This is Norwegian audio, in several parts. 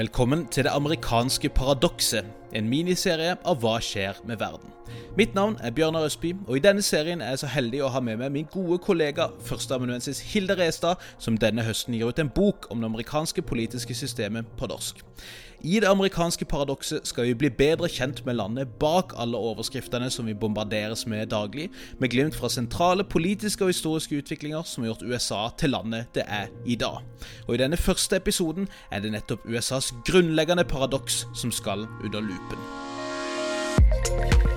Velkommen til Det amerikanske paradokset, en miniserie av Hva skjer med verden. Mitt navn er Bjørnar Østby, og i denne serien er jeg så heldig å ha med meg min gode kollega førsteamanuensis Hilde Restad, som denne høsten gir ut en bok om det amerikanske politiske systemet på norsk. I det amerikanske paradokset skal vi bli bedre kjent med landet bak alle overskriftene som vi bombarderes med daglig, med glimt fra sentrale politiske og historiske utviklinger som har gjort USA til landet det er i dag. Og i denne første episoden er det nettopp USAs grunnleggende paradoks som skal under lupen.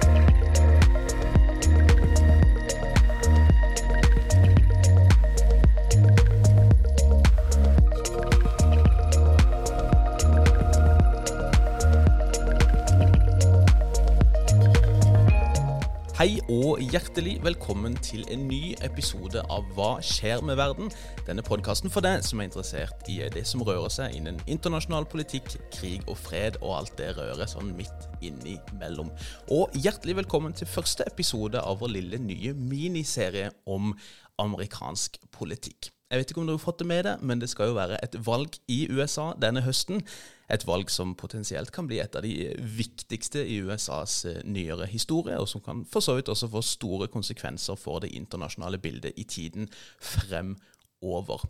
Hei og hjertelig velkommen til en ny episode av Hva skjer med verden? Denne podkasten for deg som er interessert i det som rører seg innen internasjonal politikk, krig og fred og alt det rører sånn midt innimellom. Og hjertelig velkommen til første episode av vår lille nye miniserie om amerikansk politikk. Jeg vet ikke om du har fått det med deg, men det skal jo være et valg i USA denne høsten. Et valg som potensielt kan bli et av de viktigste i USAs nyere historie, og som kan for så vidt også få store konsekvenser for det internasjonale bildet i tiden fremover.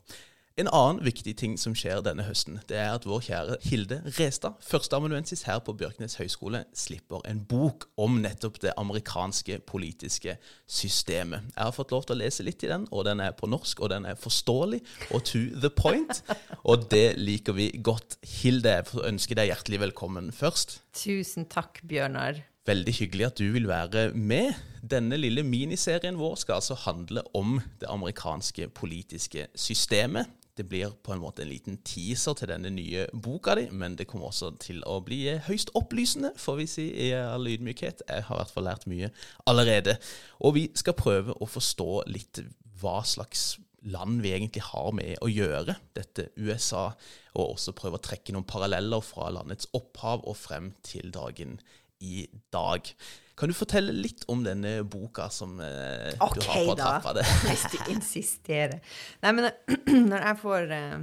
En annen viktig ting som skjer denne høsten, det er at vår kjære Hilde Restad, førsteamanuensis her på Bjørknes høgskole, slipper en bok om nettopp det amerikanske politiske systemet. Jeg har fått lov til å lese litt i den, og den er på norsk, og den er forståelig og to the point. Og det liker vi godt. Hilde, jeg ønsker deg hjertelig velkommen først. Tusen takk, Bjørnar. Veldig hyggelig at du vil være med. Denne lille miniserien vår skal altså handle om det amerikanske politiske systemet. Det blir på en måte en liten teaser til denne nye boka di, men det kommer også til å bli høyst opplysende, får vi si i all ydmykhet. Jeg har i hvert fall lært mye allerede. Og vi skal prøve å forstå litt hva slags land vi egentlig har med å gjøre, dette USA, og også prøve å trekke noen paralleller fra landets opphav og frem til dagen i dag. Kan du fortelle litt om denne boka som eh, okay, du har på trappa? Ok, da. Hvis du insisterer. Nei, men når jeg får eh,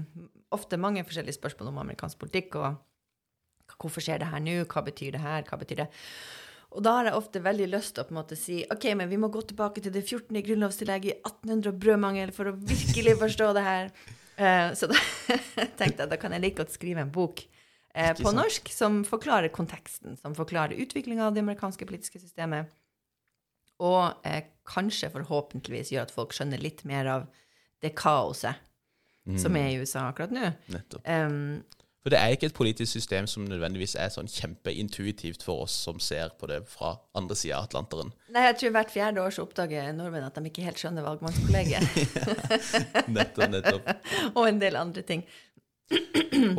ofte mange forskjellige spørsmål om amerikansk politikk, og hvorfor skjer det her nå, hva betyr det her, hva betyr det og da har jeg ofte veldig lyst til å på en måte si ok, men vi må gå tilbake til det 14. grunnlovstillegget i 1800 og brødmangel for å virkelig forstå det her. Uh, så da tenkte jeg da kan jeg like godt skrive en bok eh, på norsk som forklarer konteksten, som forklarer utviklinga av det amerikanske politiske systemet, og eh, kanskje forhåpentligvis gjør at folk skjønner litt mer av det kaoset mm. som er i USA akkurat nå. Nettopp. Um, for det er ikke et politisk system som nødvendigvis er sånn kjempeintuitivt for oss som ser på det fra andre sida av Atlanteren. Nei, jeg tror hvert fjerde år så oppdager nordmenn at de ikke helt skjønner valgmannskollegiet. nettopp, nettopp. og en del andre ting.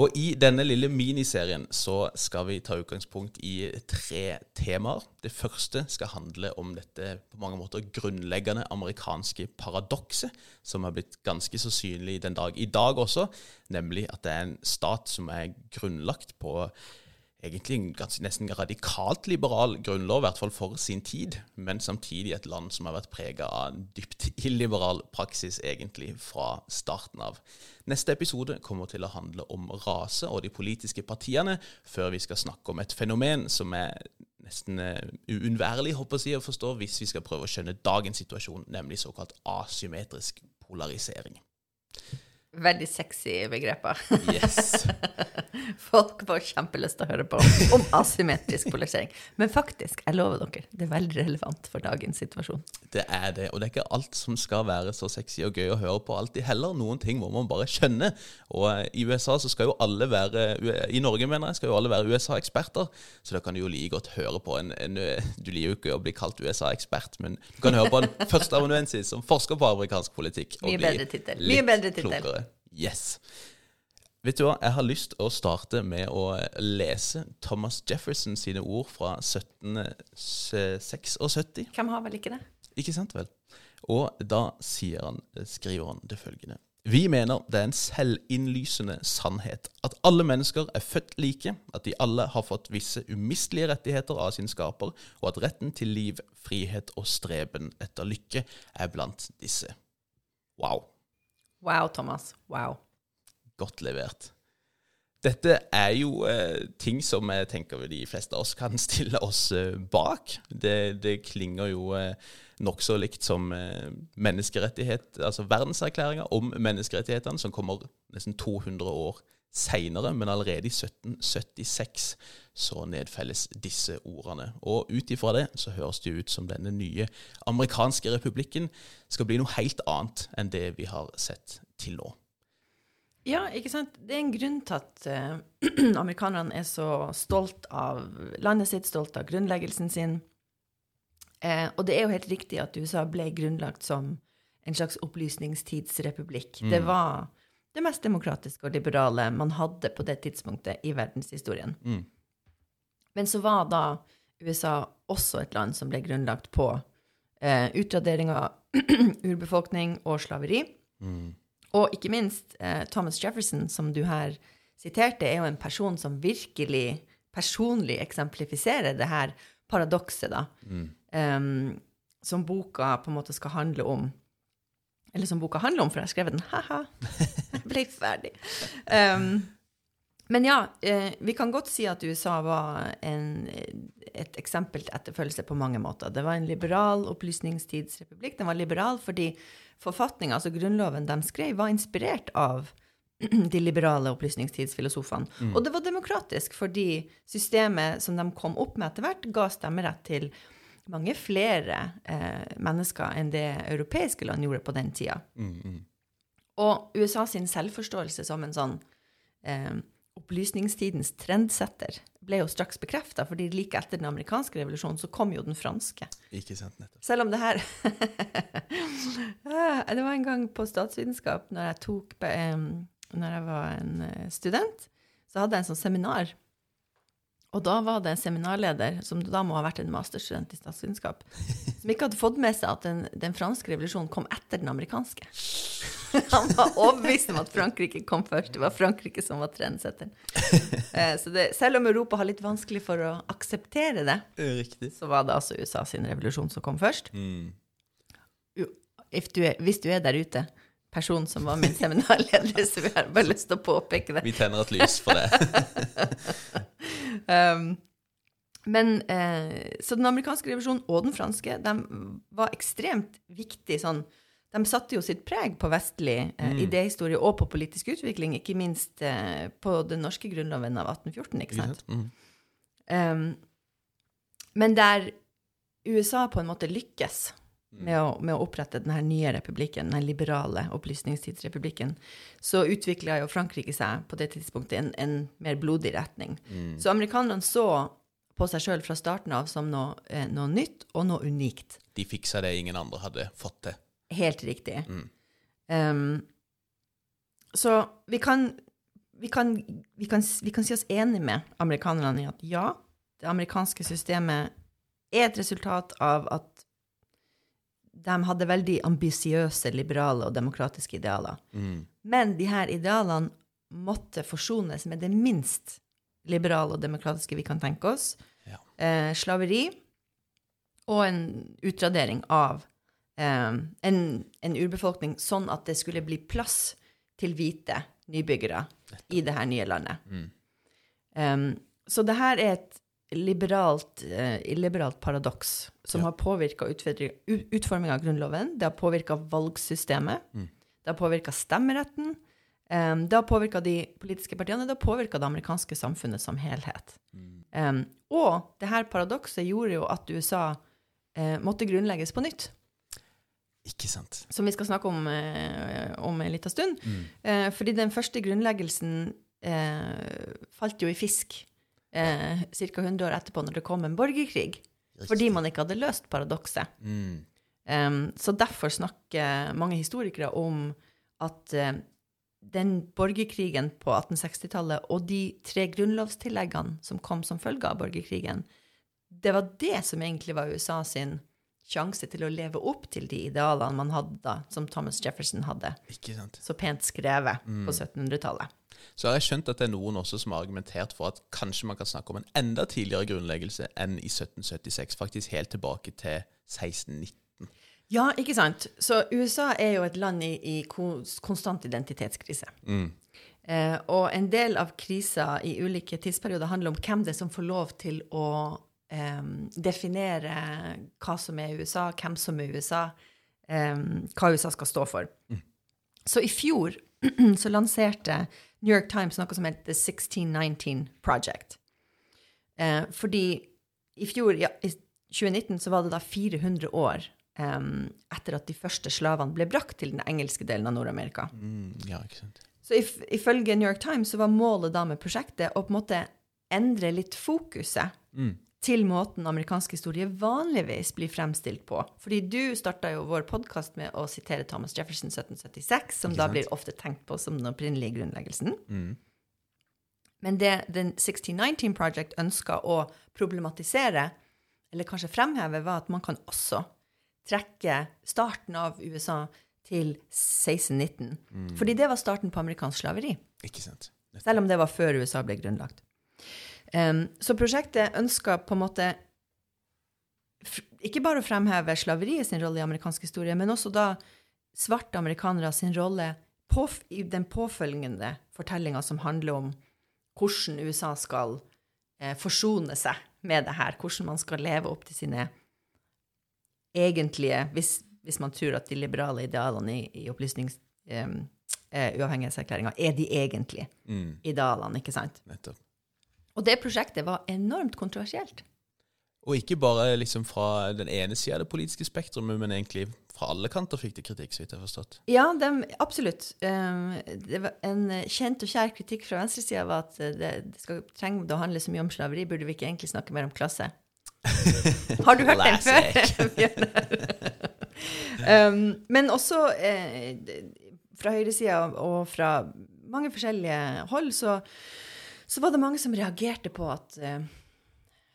Og i denne lille miniserien så skal vi ta utgangspunkt i tre temaer. Det første skal handle om dette på mange måter grunnleggende amerikanske paradokset, som har blitt ganske så synlig den dag i dag også, nemlig at det er en stat som er grunnlagt på egentlig en ganske, nesten radikalt liberal grunnlov, i hvert fall for sin tid, men samtidig et land som har vært prega av en dypt illiberal praksis egentlig fra starten av. Neste episode kommer til å handle om rase og de politiske partiene, før vi skal snakke om et fenomen som er nesten uh, uunnværlig si, å forstå hvis vi skal prøve å skjønne dagens situasjon, nemlig såkalt asymmetrisk polarisering. Veldig sexy begreper. Yes. Folk får kjempelyst til å høre på om asymmetrisk polarisering. Men faktisk, jeg lover dere, det er veldig relevant for dagens situasjon. Det er det, og det er ikke alt som skal være så sexy og gøy å høre på alltid heller. Noen ting må man bare skjønne. Og eh, i USA så skal jo alle være I Norge, mener jeg, skal jo alle være USA-eksperter. Så da kan du jo like godt høre på en, en Du liker jo ikke å bli kalt USA-ekspert, men du kan høre på en førsteamanuensis som forsker på amerikansk politikk. Mye bedre tittel. Mye bedre tittel. Yes. Vet du hva, jeg har lyst til å starte med å lese Thomas Jefferson sine ord fra 1776. Hvem har vel ikke det? Ikke sant vel? Og da han, skriver han det følgende. Vi mener det er en selvinnlysende sannhet at alle mennesker er født like, at de alle har fått visse umistelige rettigheter av sin skaper, og at retten til liv, frihet og streben etter lykke er blant disse. Wow. Wow, Thomas. Wow. Godt levert. Dette er jo eh, ting som jeg tenker de fleste av oss kan stille oss eh, bak. Det, det, klinger jo eh, nokså likt som eh, menneskerettighet, altså verdenserklæringa om menneskerettighetene, som kommer nesten 200 år seinere, men allerede i 1776 så nedfelles disse ordene. Og ut ifra det så høres det ut som denne nye amerikanske republikken skal bli noe helt annet enn det vi har sett til nå. Ja, ikke sant. Det er en grunn til at uh, amerikanerne er så stolt av landet sitt, stolt av grunnleggelsen sin. Uh, og det er jo helt riktig at USA ble grunnlagt som en slags opplysningstidsrepublikk. Mm. Det var det mest demokratiske og liberale man hadde på det tidspunktet i verdenshistorien. Mm. Men så var da USA også et land som ble grunnlagt på eh, utradering av urbefolkning og slaveri. Mm. Og ikke minst eh, Thomas Jefferson, som du her siterte, er jo en person som virkelig personlig eksemplifiserer det her paradokset, da. Mm. Um, som boka på en måte skal handle om. Eller som boka handler om, for jeg har skrevet den. Ha-ha, jeg ble ferdig. Um, men ja, eh, vi kan godt si at USA var en, et eksempel til etterfølgelse på mange måter. Det var en liberal opplysningstidsrepublikk. Den var liberal fordi forfatninga, altså grunnloven de skrev, var inspirert av de liberale opplysningstidsfilosofene. Mm. Og det var demokratisk fordi systemet som de kom opp med etter hvert, ga stemmerett til mange flere eh, mennesker enn det europeiske land gjorde på den tida. Mm, mm. Og USA sin selvforståelse som en sånn eh, opplysningstidens trendsetter ble jo straks bekrefta, fordi like etter den amerikanske revolusjonen så kom jo den franske. Ikke sant, nettopp. Selv om det her ah, Det var en gang på statsvitenskap, når jeg, tok, når jeg var en eh, student, så hadde jeg en sånn seminar og da var det en seminarleder, som da må ha vært en masterstudent i statsvitenskap, som ikke hadde fått med seg at den, den franske revolusjonen kom etter den amerikanske. Han var overbevist om at Frankrike kom først. Det var Frankrike som var trendsetteren. Eh, så det, selv om Europa har litt vanskelig for å akseptere det, Riktig. så var det altså USA sin revolusjon som kom først. Mm. Du er, hvis du er der ute person som var min seminarleder, så vi har bare lyst til å påpeke det. Vi tenner et lys for det. um, men eh, Så den amerikanske revisjonen og den franske de var ekstremt viktige sånn De satte jo sitt preg på vestlig eh, mm. idéhistorie og på politisk utvikling, ikke minst eh, på den norske grunnloven av 1814, ikke sant? Mm. Um, men der USA på en måte lykkes. Med å, med å, opprette denne nye republikken, den liberale opplysningstidsrepublikken, så utvikla jo Frankrike seg på det tidspunktet en, en mer blodig retning. Mm. Så amerikanerne så på seg sjøl fra starten av som noe, eh, noe, nytt og noe unikt. De fiksa det ingen andre hadde fått til. Helt riktig. Mm. Um, så vi kan, vi, kan, vi, kan, vi kan si oss enig med amerikanerne i at ja, det amerikanske systemet er et resultat av at de hadde veldig ambisiøse, liberale og demokratiske idealer. Mm. Men de her idealene måtte forsones med det minst liberale og demokratiske vi kan tenke oss. Ja. Eh, slaveri og en utradering av eh, en, en, urbefolkning, sånn at det skulle bli plass til hvite nybyggere i det her nye landet. Mm. Um, så det her er et liberalt, eh, liberalt paradoks som ja. har påvirka utforminga av Grunnloven. Det har påvirka valgsystemet. Mm. Det har påvirka stemmeretten. Um, det har påvirka de politiske partiene, det har påvirka det amerikanske samfunnet som helhet. Mm. Um, og det her paradokset gjorde jo at USA uh, måtte grunnlegges på nytt. Ikke sant. Som vi skal snakke om uh, om en liten stund. Mm. Uh, fordi den første grunnleggelsen falt jo i fisk eh, ca. 100 år etterpå, når det kom en borgerkrig. Fordi man ikke hadde løst paradokset. Mm. Um, så derfor snakker mange historikere om at uh, den borgerkrigen på 1860-tallet og de tre grunnlovstilleggene som kom som følge av borgerkrigen, det var det som egentlig var USA sin sjanse til å leve opp til de idealene man hadde da, som Thomas Jefferson hadde. Så pent skrevet mm. på 1700-tallet. Så har jeg skjønt at det er noen også som har argumentert for at kanskje man kan snakke om en enda tidligere grunnleggelse enn i 1776, faktisk helt tilbake til 1619. Ja, ikke sant. Så USA er jo et land i, i konstant identitetskrise. Mm. Eh, og en del av krisa i ulike tidsperioder handler om hvem det er som får lov til å eh, definere hva som er USA, hvem som er USA, um, hva USA skal stå for. Så i fjor så lanserte New York Times noe som het The 1619 Project. Uh, fordi i fjor, ja, i 2019, så var det da 400 år um, etter at de første slavene ble brakt til den engelske delen av Nord-Amerika. Mm, ja, ikke sant. Så if, ifølge New York Times så var målet da med prosjektet å på en måte endre litt fokuset Mm. Til måten amerikansk historie vanligvis blir fremstilt på. Fordi du starta jo vår podkast med å sitere Thomas Jefferson 1776, som da blir ofte tenkt på som den opprinnelige grunnleggelsen. Mm. Men det den 1619 Project ønska å problematisere, eller kanskje fremheve, var at man kan også trekke starten av USA til 1619. Fordi det var starten på amerikansk slaveri. Ikke sant. Nettopp. Selv om det var før USA ble grunnlagt. Em, så prosjektet ønska på en måte ikke bare å fremheve slaveriet sin rolle i amerikansk historie, men også da svarte amerikanere sin rolle på, i den påfølgende fortellinga som handler om hvordan USA skal eh, forsone seg med det her, hvordan man skal leve opp til sine egentlige Hvis, hvis man tror at de liberale idealene i, i opplysnings... em, eh, er de egentlige Mm. idealene, ikke sant? Nettopp. Og det prosjektet var enormt kontroversielt. Og ikke bare liksom fra den ene sida av det politiske spektrumet, men egentlig fra alle kanter fikk det kritikk, så vidt jeg har forstått. Ja, de, absolutt. Det var en eh, kjent og kjær kritikk fra venstresida var at eh, det, det skal trenger det å handle så mye om slaveri, burde vi ikke egentlig snakke mer om klasse? Har du hørt den før? Um, men også eh, fra høyresida og fra mange forskjellige hold så, så var det mange som reagerte på at eh,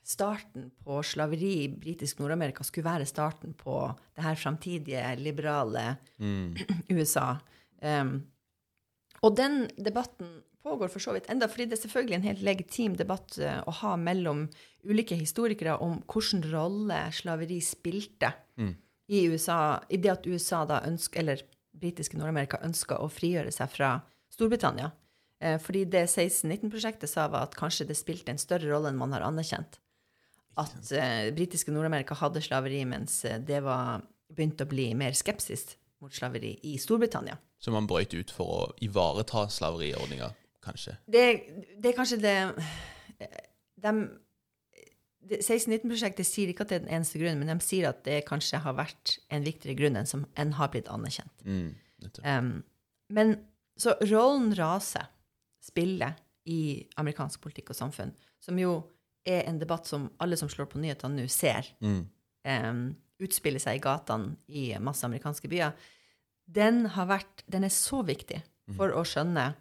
starten på slaveri i britisk Nord-Amerika skulle være starten på det her framtidige liberale Mm. USA. Um, og den debatten pågår for så vidt enda, fordi det er selvfølgelig en helt legitim debatt eh, å ha mellom ulike historikere om hvilken rolle slaveri spilte Mm. i USA, i det at USA da ønsker, eller britiske Nord-Amerika ønska å frigjøre seg fra Storbritannia. Eh, fordi det 1619-prosjektet sa var at kanskje det spilte en større rolle enn man har anerkjent. At eh, britiske Nord-Amerika hadde slaveri, mens eh, det var begynt å bli mer skepsis mot slaveri i Storbritannia. Så man brøyt ut for å ivareta slaveriordninga, kanskje. Det, det er kanskje det de, 1619-prosjektet sier ikke at det er den eneste grunnen, men de sier at det kanskje har vært en viktigere grunn enn som enn har blitt anerkjent. Mm. Um, men så rollen rase spiller i amerikansk politikk og samfunn, som jo er en debatt som alle som slår på nyhetene nå, ser Mm. um, utspille seg i gatene i masse amerikanske byer, den, har vært, den er så viktig for å skjønne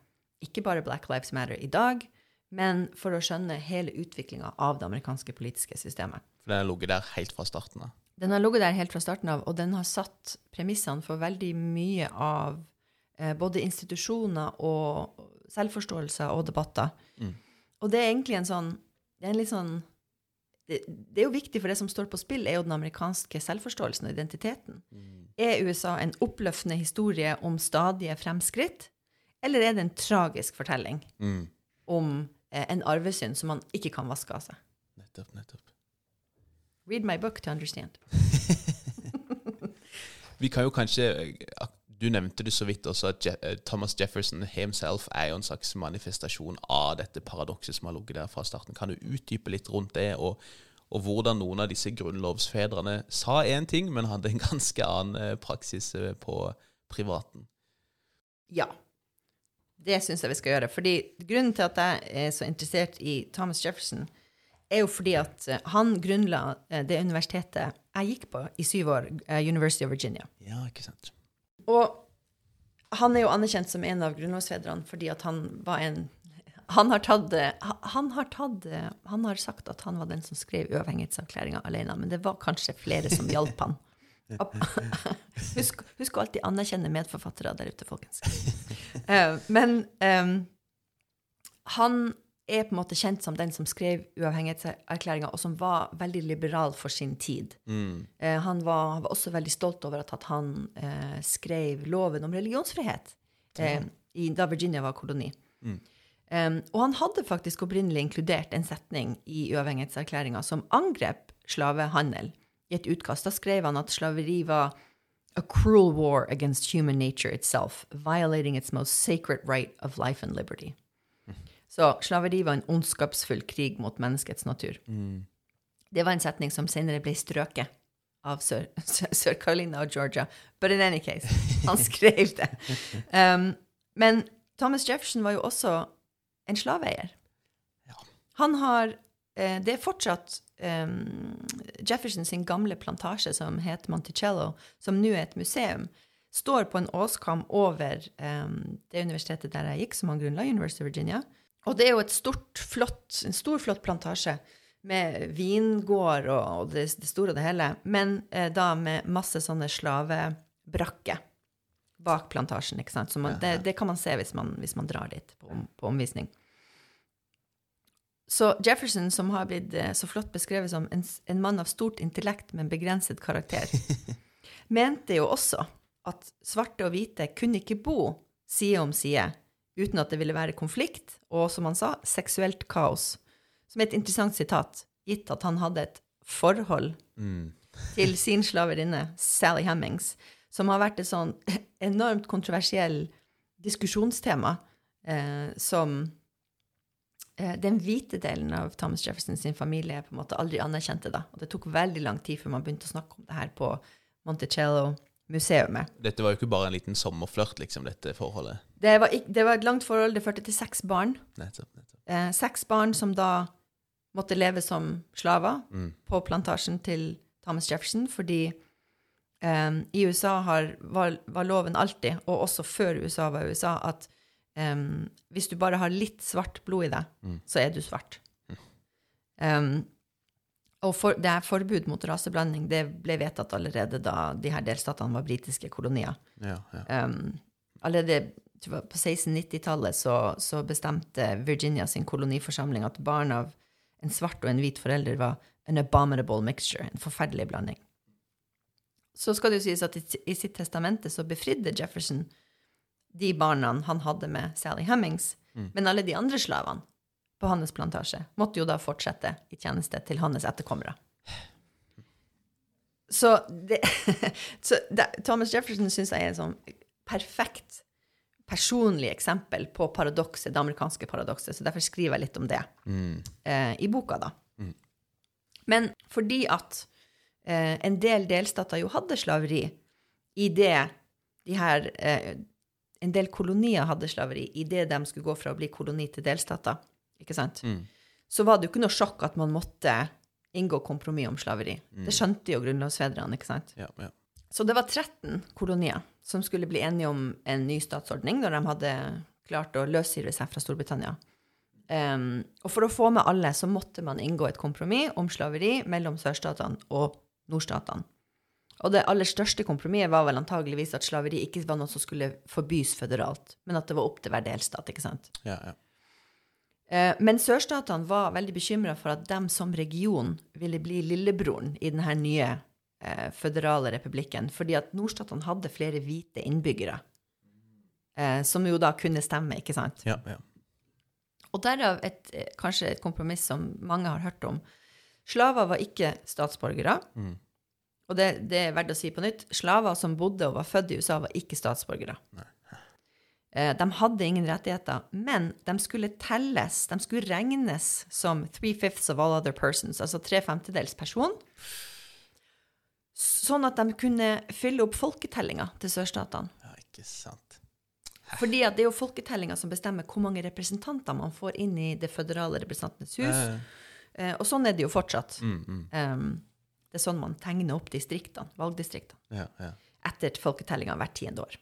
ikke bare Black Lives Matter i dag, men for å skjønne hele utviklinga av det amerikanske politiske systemet. For den har ligget der helt fra starten av. Den har ligget der helt fra starten av, og den har satt premissene for veldig mye av eh, både institusjoner og selvforståelser og debatter. Mm. Og det er egentlig en sånn Det er sånn det, det er jo viktig, for det som står på spill, er jo den amerikanske selvforståelsen og identiteten. Er USA en oppløftende historie om stadige fremskritt, eller er det en tragisk fortelling Mm. om eh, en arvesynd som man ikke kan vaske av seg? Nettopp, nettopp. Read my book to understand. Vi kan jo kanskje eh, Du nevnte det så vidt også, at Je eh, Thomas Jefferson himself er jo en slags manifestasjon av dette paradokset som har ligget der fra starten. Kan du utdype litt rundt det, og, og hvordan noen av disse grunnlovsfedrene sa én ting, men hadde en ganske annen eh, praksis eh, på privaten? Ja. Det syns jeg vi skal gjøre. Fordi grunnen til at jeg er så interessert i Thomas Jefferson, er jo fordi at han grunnla det universitetet jeg gikk på i syv år, University of Virginia. Ja, ikke sant? Og han er jo anerkjent som en av grunnlovsfedrene fordi at han var en han har, tatt, han, har tatt, han har sagt at han var den som skrev uavhengighetserklæringa alene, men det var kanskje flere som hjalp han. Husk, husk å alltid anerkjenne medforfattere der ute, folkens. Eh, men um, han er på en måte kjent som den som skrev uavhengighetserklæringa, og som var veldig liberal for sin tid. Mm. Eh, han var, var også veldig stolt over at, han eh, skrev loven om religionsfrihet eh, i, da Virginia var koloni. Um, og han hadde faktisk opprinnelig inkludert en setning i uavhengighetserklæringa som angrep slavehandel. I et utkast da skrev han at slaveri var a cruel war against human nature itself, violating its most sacred right of life and liberty. Så slaveri var en ondskapsfull krig mot menneskets natur. Det var en setning som senere ble strøket av Sør- Sør- Sør-Carolina og Georgia. But in any case, han skrev det. Um, men Thomas Jefferson var jo også en slaveeier. Han har eh, Det er fortsatt um, Jefferson sin gamle plantasje som heter Monticello, som nå er et museum, står på en åskam over um, det universitetet der jeg gikk, som han grunnla, University of Virginia. Og det er jo et stort, flott, en stor, flott plantasje med vingård og, og det, det store og det hele, men eh, da med masse sånne slavebrakker bak plantasjen, ikke sant? Så man, det, det kan man se hvis man, hvis man drar dit på, på omvisning. Så Jefferson, som har blitt eh, så flott beskrevet som en, en mann av stort intellekt, men begrenset karakter, mente jo også at svarte og hvite kunne ikke bo side om side uten at det ville være konflikt og, som han sa, seksuelt kaos. Som er et interessant sitat, gitt at han hadde et forhold til sin slaverinne, Sally Hemmings, som har vært et sånn enormt kontroversiell diskusjonstema eh, som eh, den hvite delen av Thomas Jefferson sin familie på en måte aldri anerkjente. da. Og det tok veldig lang tid før man begynte å snakke om det her på Monticello-museumet. Dette var jo ikke bare en liten sommerflørt, liksom, dette forholdet. Det, var det var et langt forhold. Det førte til seks barn. Nettopp. nettopp. Eh, seks barn som da måtte leve som slaver på plantasjen til Thomas Jefferson, fordi eh, i USA har, var, var loven alltid, og også før USA var USA, at eh, hvis du bare har litt svart blod i deg, så er du svart. Um, og for, det er forbud mot raseblanding det ble vedtatt allerede da de her delstatene var britiske kolonier. Ja, ja. Um, allerede på 1690-tallet så, så bestemte Virginia sin koloniforsamling at barn av en svart og en hvit forelder var an abominable mixture, en forferdelig blanding. Så skal det jo sies at i, i sitt testamente så befridde Jefferson de barna han hadde med Sally Hemmings, men alle de andre slavene på hans plantasje måtte jo da fortsette i tjeneste til hans etterkommere. Så, det, så det, Thomas Jefferson syns jeg er et sånn perfekt personlig eksempel på paradokset, det amerikanske paradokset, så derfor skriver jeg litt om det eh, i boka, da. Men fordi at eh, en del delstater jo hadde slaveri i det de her eh, En del kolonier hadde slaveri i det de skulle gå fra å bli koloni til delstater, ikke sant? Så var det jo ikke noe sjokk at man måtte inngå kompromiss om slaveri. Det skjønte jo grunnlovsfedrene, ikke sant? ja, ja. Så det var 13 kolonier som skulle bli enige om en ny statsordning når de hadde klart å løsrive seg fra Storbritannia. Um, og for å få med alle så måtte man inngå et kompromiss om slaveri mellom sørstatene og nordstatene. Og det aller største kompromisset var vel antageligvis at slaveri ikke var noe som skulle forbys føderalt, men at det var opp til hver delstat. ikke sant? ja, ja. Eh, Men sørstatene var veldig bekymra for at de som region ville bli lillebroren i denne nye eh, føderale republikken, fordi at nordstatene hadde flere hvite innbyggere, eh, som jo da kunne stemme, ikke sant? ja, ja. Og derav et, eh, kanskje et kompromiss som mange har hørt om. Slaver var ikke statsborgere. Og det, det er verdt å si på nytt. Slaver som bodde og var født i USA, var ikke statsborgere. Eh, De hadde ingen rettigheter, men de skulle telles, de skulle regnes som three fifths of all other persons, altså tre femtedels person, sånn at de kunne fylle opp folketellinga til sørstatene. ja ikke sant. Fordi det er jo folketellinga som bestemmer hvor mange representanter man får inn i det føderale representantenes hus. Ja. Eh, og sånn er det jo fortsatt. Mm, mm. Um, det er sånn man tegner opp distriktene, valgdistriktene, Ja, ja. etter folketellinga hvert tiende år.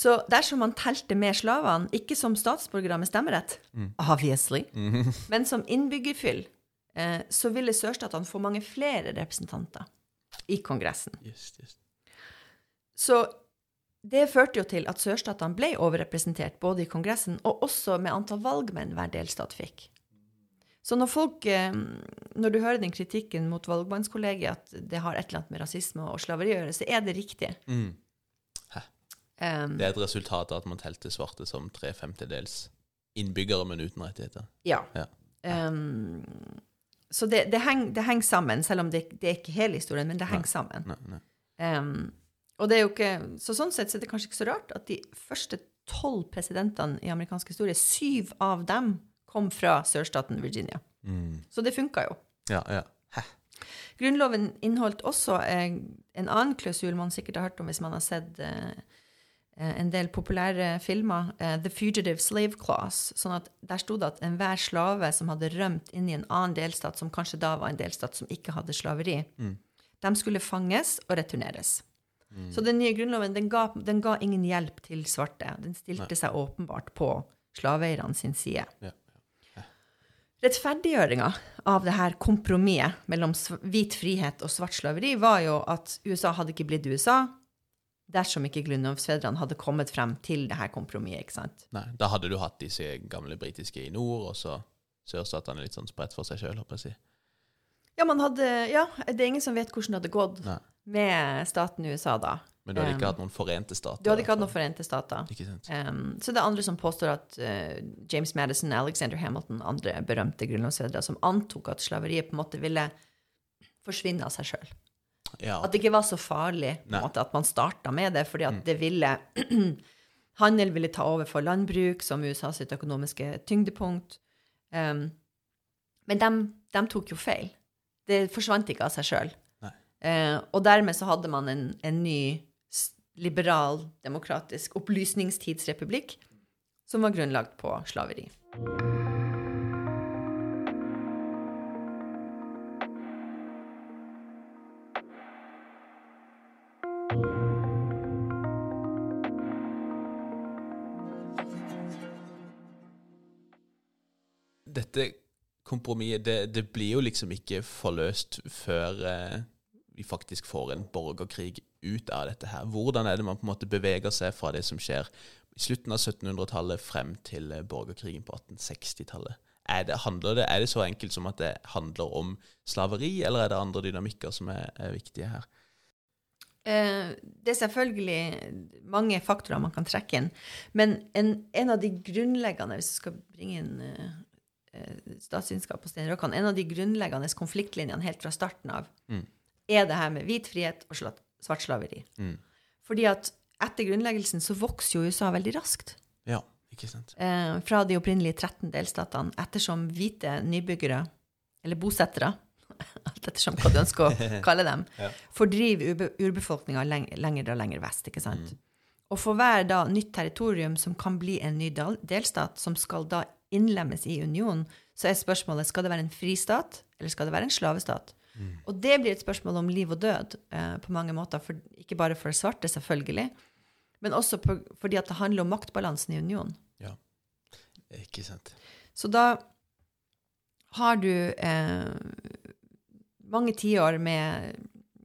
Så dersom man telte med slavene, ikke som statsborgere med stemmerett, obviously, men som innbyggerfyll, eh, så ville sørstatene få mange flere representanter i Kongressen. Just, just. Så det førte jo til at sørstatene ble overrepresentert både i Kongressen og også med antall valgmenn hver delstat fikk. Så når folk, eh, når du hører den kritikken mot valgmannskollegiet at det har et eller annet med rasisme og slaveri å gjøre, så er det riktig. Mm. Um, Det er et resultat av at man telte svarte som tre femtedels innbyggere, men uten rettigheter. Ja. Ja. Um, så det, det henger sammen, selv om det, det er ikke hele historien, men det henger sammen. Nei, nei. Um, og det er jo ikke, så sånn sett så er det kanskje ikke så rart at de første tolv presidentene i amerikansk historie, syv av dem kom fra sørstaten Virginia. Mm. Så det funka jo. Ja, ja. Hæ? Grunnloven inneholdt også eh, en annen klausul man sikkert har hørt om hvis man har sett eh, en del populære filmer, eh, The Fugitive Slave Clause. Sånn at Der sto det at enhver slave som hadde rømt inn i en annen delstat, som kanskje da var en delstat som ikke hadde slaveri, Mm. de skulle fanges og returneres. Så den nye grunnloven den ga, den ga ingen hjelp til svarte. Den stilte seg åpenbart på slaveeierne sin side. Ja. Rettferdiggjøringa av det her kompromisset mellom hvit frihet og svart slaveri var jo at USA hadde ikke blitt USA dersom ikke grunnlovsfedrene hadde kommet frem til det her kompromisset. ikke sant? Nei, da hadde du hatt disse gamle britiske i nord, og så sørstatene litt sånn spredt for seg sjøl, håper jeg å si. Ja, man hadde, ja, det er ingen som vet hvordan det hadde gått Nei. med staten USA da. Men du hadde Um, ikke hatt noen forente stater? Du hadde ikke hatt noen forente stater. Ikke sant? Um, så det er andre som påstår at uh, James Madison, Alexander Hamilton, andre berømte grunnlovsfedre, som antok at slaveriet på en måte ville forsvinne av seg sjøl. Ja. At det ikke var så farlig måte, at man starta med det, fordi at Mm. det ville Handel ville ta over for landbruk som USA sitt økonomiske tyngdepunkt. Um, men de, de tok jo feil. Det forsvant ikke av seg sjøl. Uh, og dermed så hadde man en, en ny liberal, demokratisk opplysningstidsrepublikk som var grunnlagt på slaveri. Dette kompromisset, det, det blir jo liksom ikke forløst før eh, vi faktisk får en borgerkrig ut av dette her. Hvordan er det man på en måte beveger seg fra det som skjer i slutten av 1700-tallet frem til eh, borgerkrigen på 1860-tallet? Er det, det, er det så enkelt som at det handler om slaveri, eller er det andre dynamikker som er, er viktige her? Eh, det er selvfølgelig mange faktorer man kan trekke inn. Men en, en av de grunnleggende, hvis du skal bringe inn eh, statsvitenskap på Stein Røkan, en av de grunnleggende konfliktlinjene helt fra starten av, Mm. er det her med hvit frihet og svart slaveri. Mm. Fordi at etter grunnleggelsen så vokser jo USA veldig raskt. Ja, ikke sant? Eh, fra de opprinnelige 13 delstatene, ettersom hvite nybyggere, eller bosettere, alt ettersom hva du ønsker å kalle dem, Ja. fordriver urbefolkninga lenger og lenger vest. ikke sant? Og for hver da nytt territorium som kan bli en ny delstat, som skal da innlemmes i unionen, så er spørsmålet skal det være en fristat, eller skal det være en slavestat? Og det blir et spørsmål om liv og død eh, på mange måter, for, ikke bare for svarte, selvfølgelig, men også på, fordi at det handler om maktbalansen i unionen. Ja. Ikke sant? Så da har du eh, mange tiår med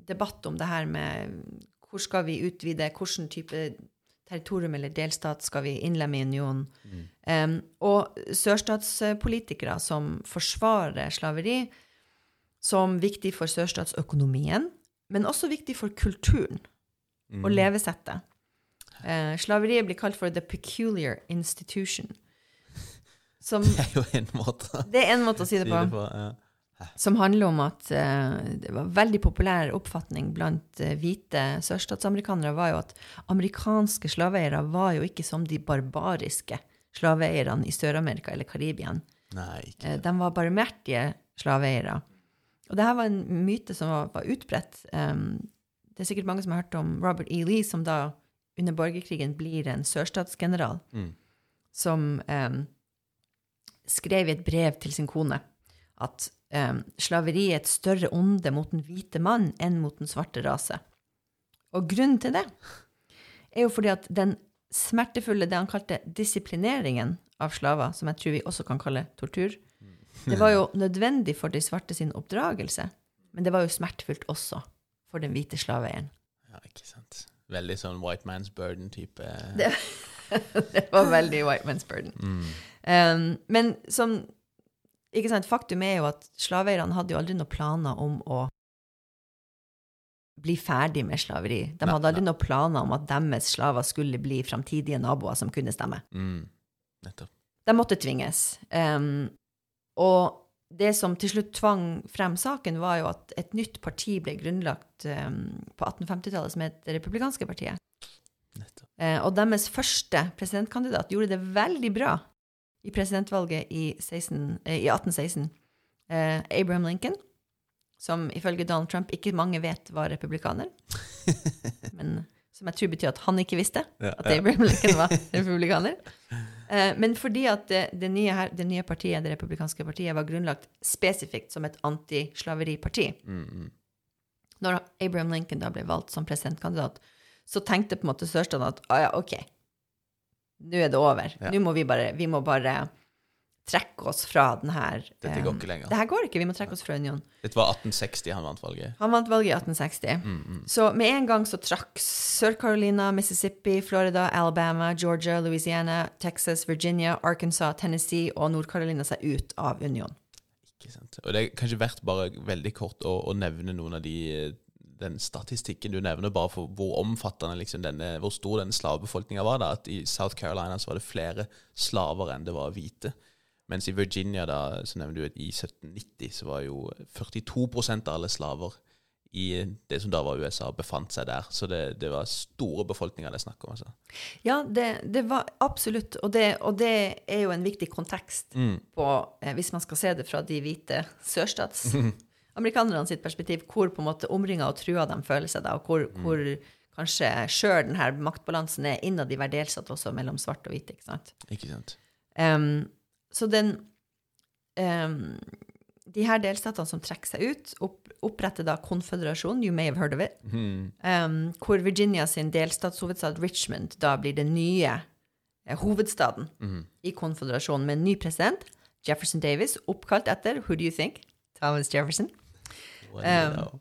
debatt om det her med hvor skal vi utvide, hvilken type territorium eller delstat skal vi innlemme i unionen. Em, og sørstatspolitikere som forsvarer slaveri som viktig for sørstatsøkonomien, men også viktig for kulturen og levesettet. Uh, slaveriet blir kalt for the peculiar institution. Som, Det er jo en måte det er en måte å si det det på. på. Ja. Som handler om at eh, det var veldig populær oppfatning blant eh, hvite sørstatsamerikanere var jo at amerikanske slaveeiere var jo ikke som de barbariske slaveeierne i Sør-Amerika eller Karibia. Eh, de var barmhjertige slaveeiere. Og dette var en myte som var, var utbredt. Det er sikkert mange som har hørt om Robert E. Lee, som da under borgerkrigen blir en sørstatsgeneral, Mm. som skrev i et brev til sin kone at um, slaveri er et større onde mot den hvite mann enn mot den svarte rase. Og grunnen til det er jo fordi at den smertefulle, det han kalte disiplineringen av slaver, som jeg tror vi også kan kalle tortur, det var jo nødvendig for de svarte sin oppdragelse, men det var jo smertefullt også for den hvite slaveeieren. Ja, ikke sant. Veldig sånn white man's burden-type. Det, det var veldig white man's burden. Mm. Um, men som ikke sant, Faktum er jo at slaveeierne hadde jo aldri noen planer om å bli ferdig med slaveri. De hadde aldri noen planer om at deres slaver skulle bli framtidige naboer som kunne stemme. Mm. Nettopp. De måtte tvinges. Um, og det som til slutt tvang frem saken, var jo at et nytt parti ble grunnlagt um, på 1850-tallet, som het Det republikanske partiet. Eh, og deres første presidentkandidat gjorde det veldig bra i presidentvalget i, 16, eh, i 1816. Eh, Abraham Lincoln, som ifølge Donald Trump ikke mange vet var republikaner, men som jeg tror betyr at han ikke visste Ja, at. Abraham Lincoln var republikaner. Eh, men fordi at det, det, nye her, det nye partiet, det republikanske partiet, var grunnlagt spesifikt som et antislaveriparti, Mm, mm. når Abraham Lincoln da ble valgt som presidentkandidat, så tenkte på en måte sørstatene at ah, ja, OK, nå er det over. Ja. Nå må vi bare, vi må bare trekke oss fra den her Dette eh, går ikke lenger. Det her går ikke, vi må trekke oss fra unionen. Dette var 1860 han vant valget. Han vant valget i 1860. Mm, mm. Så med en gang så trakk Sør-Carolina, Mississippi, Florida, Alabama, Georgia, Louisiana, Texas, Virginia, Arkansas, Tennessee og Nord-Carolina seg ut av unionen. Ikke sant? Og det er kanskje verdt bare veldig kort å, å nevne noen av de eh, den statistikken du nevner, bare for hvor omfattende liksom denne, hvor stor den slavebefolkninga var. da, At i South Carolina så var det flere slaver enn det var hvite. Mens i Virginia, da, så nevner du at i 1790 så var jo 42% av alle slaver i det som da var USA, befant seg der. Så det, det var store befolkninger det er snakk om. altså. Ja, det, det var absolutt, og det, og det er jo en viktig kontekst Mm. på, eh, hvis man skal se det fra de hvite sørstats amerikanerne sitt perspektiv, hvor på en måte omringa og trua de føler seg da, og hvor, hvor kanskje sjøl denne maktbalansen er innad i hver delstat også mellom svart og hvite. ikke sant? Ikke sant? Um, så den um, De her delstatene som trekker seg ut, opp, oppretter da konføderasjonen, you may have heard of it, Mm. um, hvor Virginia sin delstatshovedstad Richmond da blir den nye eh, hovedstaden Mm. i konføderasjonen med en ny president, Jefferson Davis, oppkalt etter Who do you think? Thomas Jefferson. Um, know.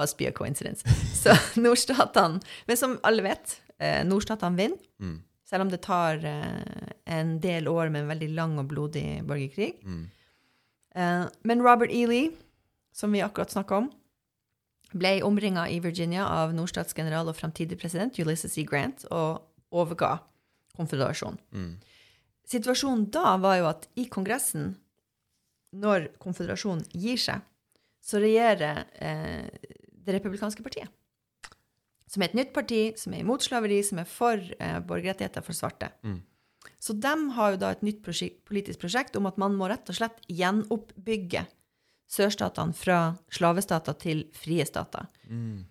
Must be a coincidence. Så nordstatene Men som alle vet, eh, nordstatene vinner. Mm. Selv om det tar eh, en del år med en veldig lang og blodig borgerkrig. Mm. Eh, men Robert E. Lee, som vi akkurat snakka om, ble omringa i Virginia av nordstatsgeneral og framtidig president Ulysses E. Grant og overga konføderasjonen. Mm. Situasjonen da var jo at i Kongressen, når konføderasjonen gir seg, så regjerer eh, det republikanske partiet. Som er et nytt parti, som er imot slaveri, som er for eh, borgerrettigheter for svarte. Mm. Så de har jo da et nytt politisk prosjekt om at man må rett og slett gjenoppbygge sørstatene fra slavestater til frie stater. Mm.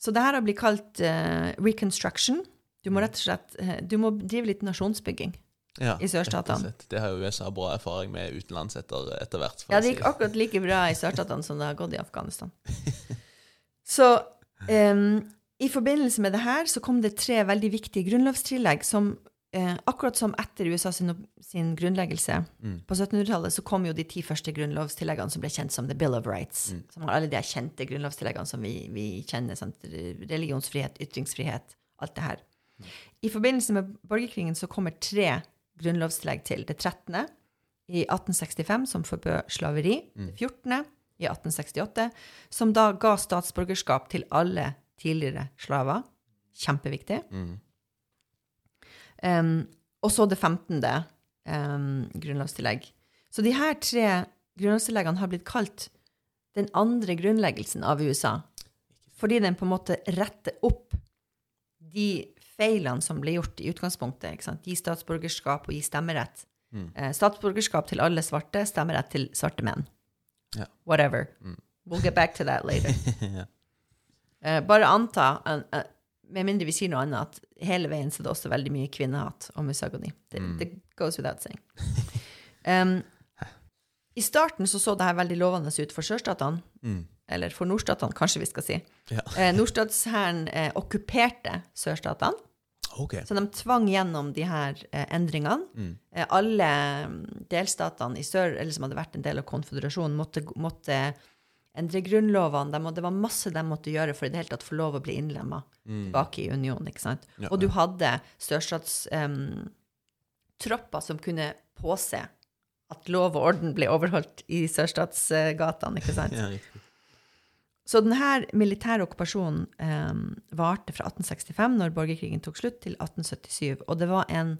Så det her har blitt kalt uh, reconstruction. Du må rett og slett uh, du må drive litt nasjonsbygging. Ja, I sørstatene. Det har jo USA bra erfaring med utenlands etter, etter hvert. Ja, det gikk akkurat like bra i sørstatene som det har gått i Afghanistan. Så um, i forbindelse med det her så kom det tre veldig viktige grunnlovstillegg som uh, akkurat som etter USA sin, sin grunnleggelse Mm. på 1700-tallet, så kom jo de ti første grunnlovstilleggene som ble kjent som The Bill of Rights. Mm. Som har alle de kjente grunnlovstilleggene som vi, vi kjenner. Sant? Religionsfrihet, ytringsfrihet, alt det her. I forbindelse med borgerkrigen så kommer tre grunnlovstillegg til. Det 13. i 1865, som forbød slaveri. Mm. Det 14. i 1868, som da ga statsborgerskap til alle tidligere slaver. Kjempeviktig. Mm. Um, og så det 15. Um, grunnlovstillegg. Så de her tre grunnlovstilleggene har blitt kalt den andre grunnleggelsen av USA. Fordi den på en måte retter opp de feilene som ble gjort i utgangspunktet. Ikke sant? Gi statsborgerskap og gi stemmerett. Mm. Eh, statsborgerskap til alle svarte, stemmerett til svarte menn. Yeah. Whatever. Mm. We'll get back to that later. yeah. Eh, bare anta, eh, eh, med mindre vi sier noe annet, at hele veien så er det også veldig mye kvinnehat og musagoni. Det, Mm. det goes without saying. Um, I starten så så det her veldig lovende ut for sørstatene, Mm. Eller for nordstatene, kanskje vi skal si. Ja. Eh, Nordstatshæren eh, okkuperte sørstatene, Okay. så de tvang gjennom de her eh, endringene. Mm. Eh, alle mm, delstatene i sør, eller som hadde vært en del av konføderasjonen, måtte, måtte endre grunnlovene. De, det var masse de måtte gjøre for i det hele tatt få lov å bli innlemma Mm. tilbake i unionen. ikke sant? Ja, Og du hadde sørstatstropper som kunne påse at lov og orden ble overholdt i sørstatsgatene. ikke sant? Ja, riktig. Så denne militære okkupasjonen eh, varte fra 1865, når borgerkrigen tok slutt, til 1877. Og det var en,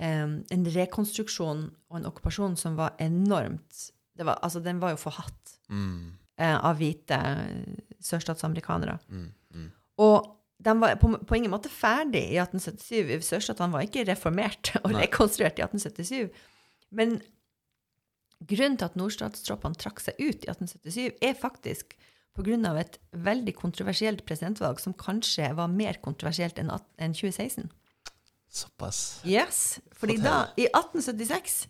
eh, en rekonstruksjon og en okkupasjon som var enormt det var, Altså, den var jo forhatt Mm. eh, av hvite eh, sørstatsamerikanere. Mm. Mm. Og de var på, på ingen måte ferdig i 1877. Sørstatene var ikke reformert og Nei. rekonstruert i 1877. Men grunnen til at nordstatstroppene trakk seg ut i 1877, er faktisk pga. et veldig kontroversielt presidentvalg som kanskje var mer kontroversielt enn 2016. Såpass. Yes, fordi da, i 1876,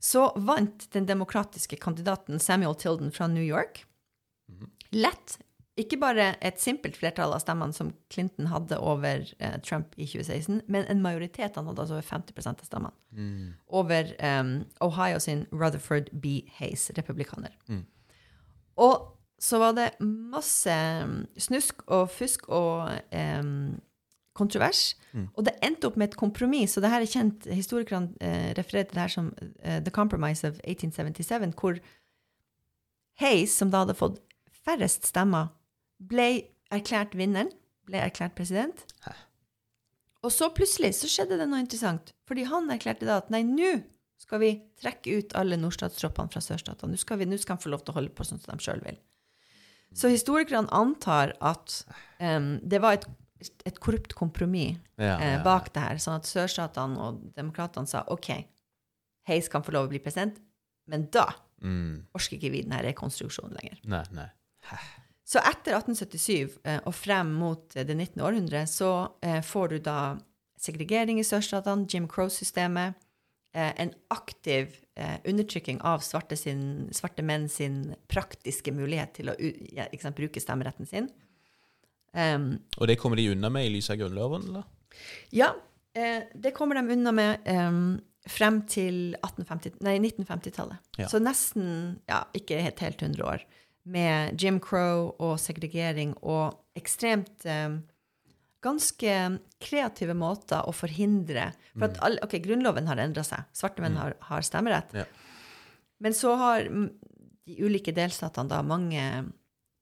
så vant den demokratiske kandidaten Samuel Tilden fra New York lett ikke bare et simpelt flertall av stemmene som Clinton hadde over eh, Trump i 2016, men en majoritet, han hadde altså over 50 av stemmene, Mm. over um, Ohio sin Rutherford B. Hayes, republikaner. Mm. Og så var det masse snusk og fusk og eh, kontrovers. Mm. Og det endte opp med et kompromiss, og det her er kjent, historikerne eh, refererer til det her som eh, The Compromise of 1877, hvor Hayes, som da hadde fått færrest stemmer, ble erklært vinneren, ble erklært president. Hæ? Og så plutselig så skjedde det noe interessant, fordi han erklærte da at nei, nå skal vi trekke ut alle nordstatstroppene fra sørstatene. Nå skal, vi, nå skal han få lov til å holde på sånn som de sjøl vil. Så historikerne antar at um, det var et, et korrupt kompromiss Ja, eh, bak det her, sånn at sørstatene og demokratene sa OK, Hayes kan få lov å bli president, men da Mm. orker ikke vi denne rekonstruksjonen lenger. Nei, nei. Så etter 1877 eh, og frem mot eh, det 19. århundre så eh, får du da segregering i sørstatene, Jim Crow-systemet, en aktiv eh, undertrykking av svarte, sin, svarte menn sin praktiske mulighet til å sant, bruke stemmeretten sin. Um, Og det kommer de unna med i lys av Grunnloven, eller? ja, eh, det kommer de unna med um, frem til 1850 nei, 1950-tallet. Ja. Så nesten, ja, ikke helt, helt 100 år, med Jim Crow og segregering og ekstremt em, ganske kreative måter å forhindre For at alle, ok, Grunnloven har endra seg. Svarte menn har, har stemmerett. Ja. Men så har mm, de ulike delstatene da mange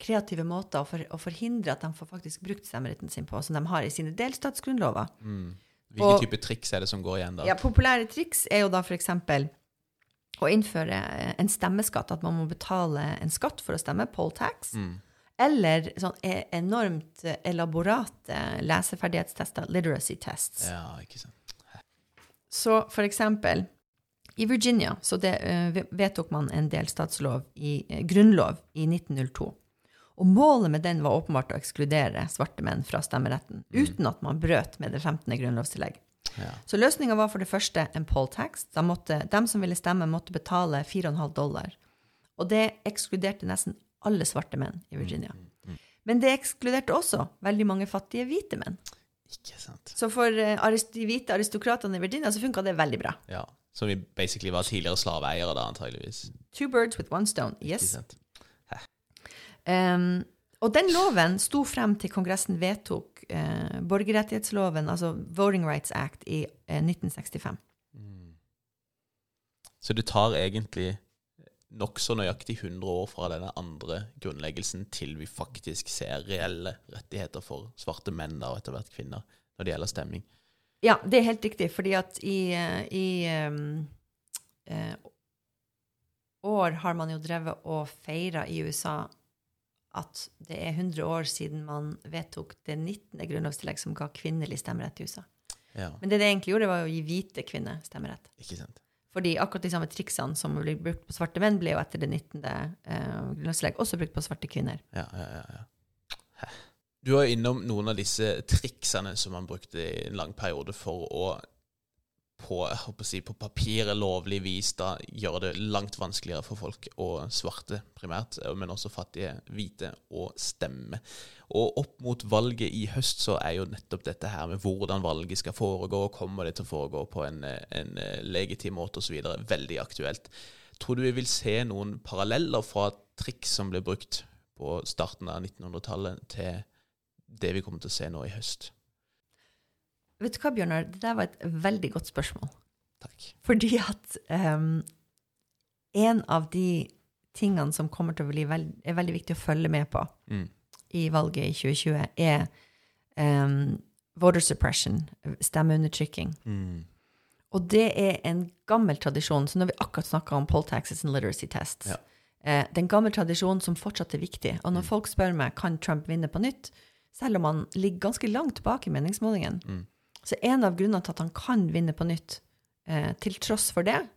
kreative måter å, for, å forhindre at de får faktisk brukt stemmeretten sin på, som de har i sine delstatsgrunnlover. Mm. Hvilke Og- type triks er det som går igjen da? Ja, populære triks er jo da f.eks. å innføre en stemmeskatt, at man må betale en skatt for å stemme, poll tax. Mm. Eller sånn e- enormt elaborate leseferdighetstester, literacy tests. Ja, ikke sant. Så for eksempel i Virginia så det, eh, vedtok man en delstatslov i eh, grunnlov i 1902. Og målet med den var åpenbart å ekskludere svarte menn fra stemmeretten, uten at man brøt med det 15. grunnlovstillegg. Ja. Så løsninga var for det første en poll tax. Da måtte, dem som ville stemme, måtte betale 4,5 dollar. Og det ekskluderte nesten alle svarte menn i Virginia. Men det ekskluderte også veldig mange fattige hvite menn. Ikke sant. Så for eh, arist de hvite aristokratene i Virginia så funka det veldig bra. Ja. Som vi basically var tidligere slaveeiere da, antageligvis. Two birds with one stone. Ikke Yes. sant? Um, og den loven sto frem til Kongressen vedtok uh, borgerrettighetsloven, altså Voting Rights Act, i uh, 1965. Så du tar egentlig nokså nøyaktig 100 år fra denne andre grunnleggelsen til vi faktisk ser reelle rettigheter for svarte menn da, og etter hvert kvinner når det gjelder stemming. Ja, det er helt riktig, fordi at i, eh, i um, eh, år har man jo drevet og feira i USA at det er 100 år siden man vedtok det 19. grunnlovstillegg som ga kvinnelig stemmerett i USA. Ja, Men det det egentlig gjorde, var å gi hvite kvinner stemmerett. ikke sant. Fordi akkurat de samme triksene som blir brukt på svarte menn, ble jo etter det 19. Eh, grunnlovstillegg også brukt på svarte kvinner. Ja, ja, ja. Du var innom noen av disse triksene som man brukte i en lang periode for å på, si, på papiret lovlig vis da gjøre det langt vanskeligere for folk, og svarte primært, men også fattige hvite, å stemme. Og opp mot valget i høst så er jo nettopp dette her med hvordan valget skal foregå, kommer det til å foregå på en, en legitim måte osv., veldig aktuelt. Tror du vi vil se noen paralleller fra triks som ble brukt på starten av 1900-tallet, til det vi kommer til å se nå i høst? Vet du hva, Bjørnar? Det der var et veldig godt spørsmål. Takk. Fordi at um, en av de tingene som kommer til å bli veld, er veldig viktig å følge med på Mm. i valget i 2020, er um, voter suppression, stemmeundertrykking. Mm. Og det er en gammel tradisjon. Så når vi akkurat snakka om poll taxes and literacy tests, Ja. eh, det er en gammel tradisjon som fortsatt er viktig. Og når folk spør meg kan Trump vinne på nytt, selv om han ligger ganske langt bak i meningsmålingen, Mm. Så en av grunnene til at han kan vinne på nytt, eh, til tross for det,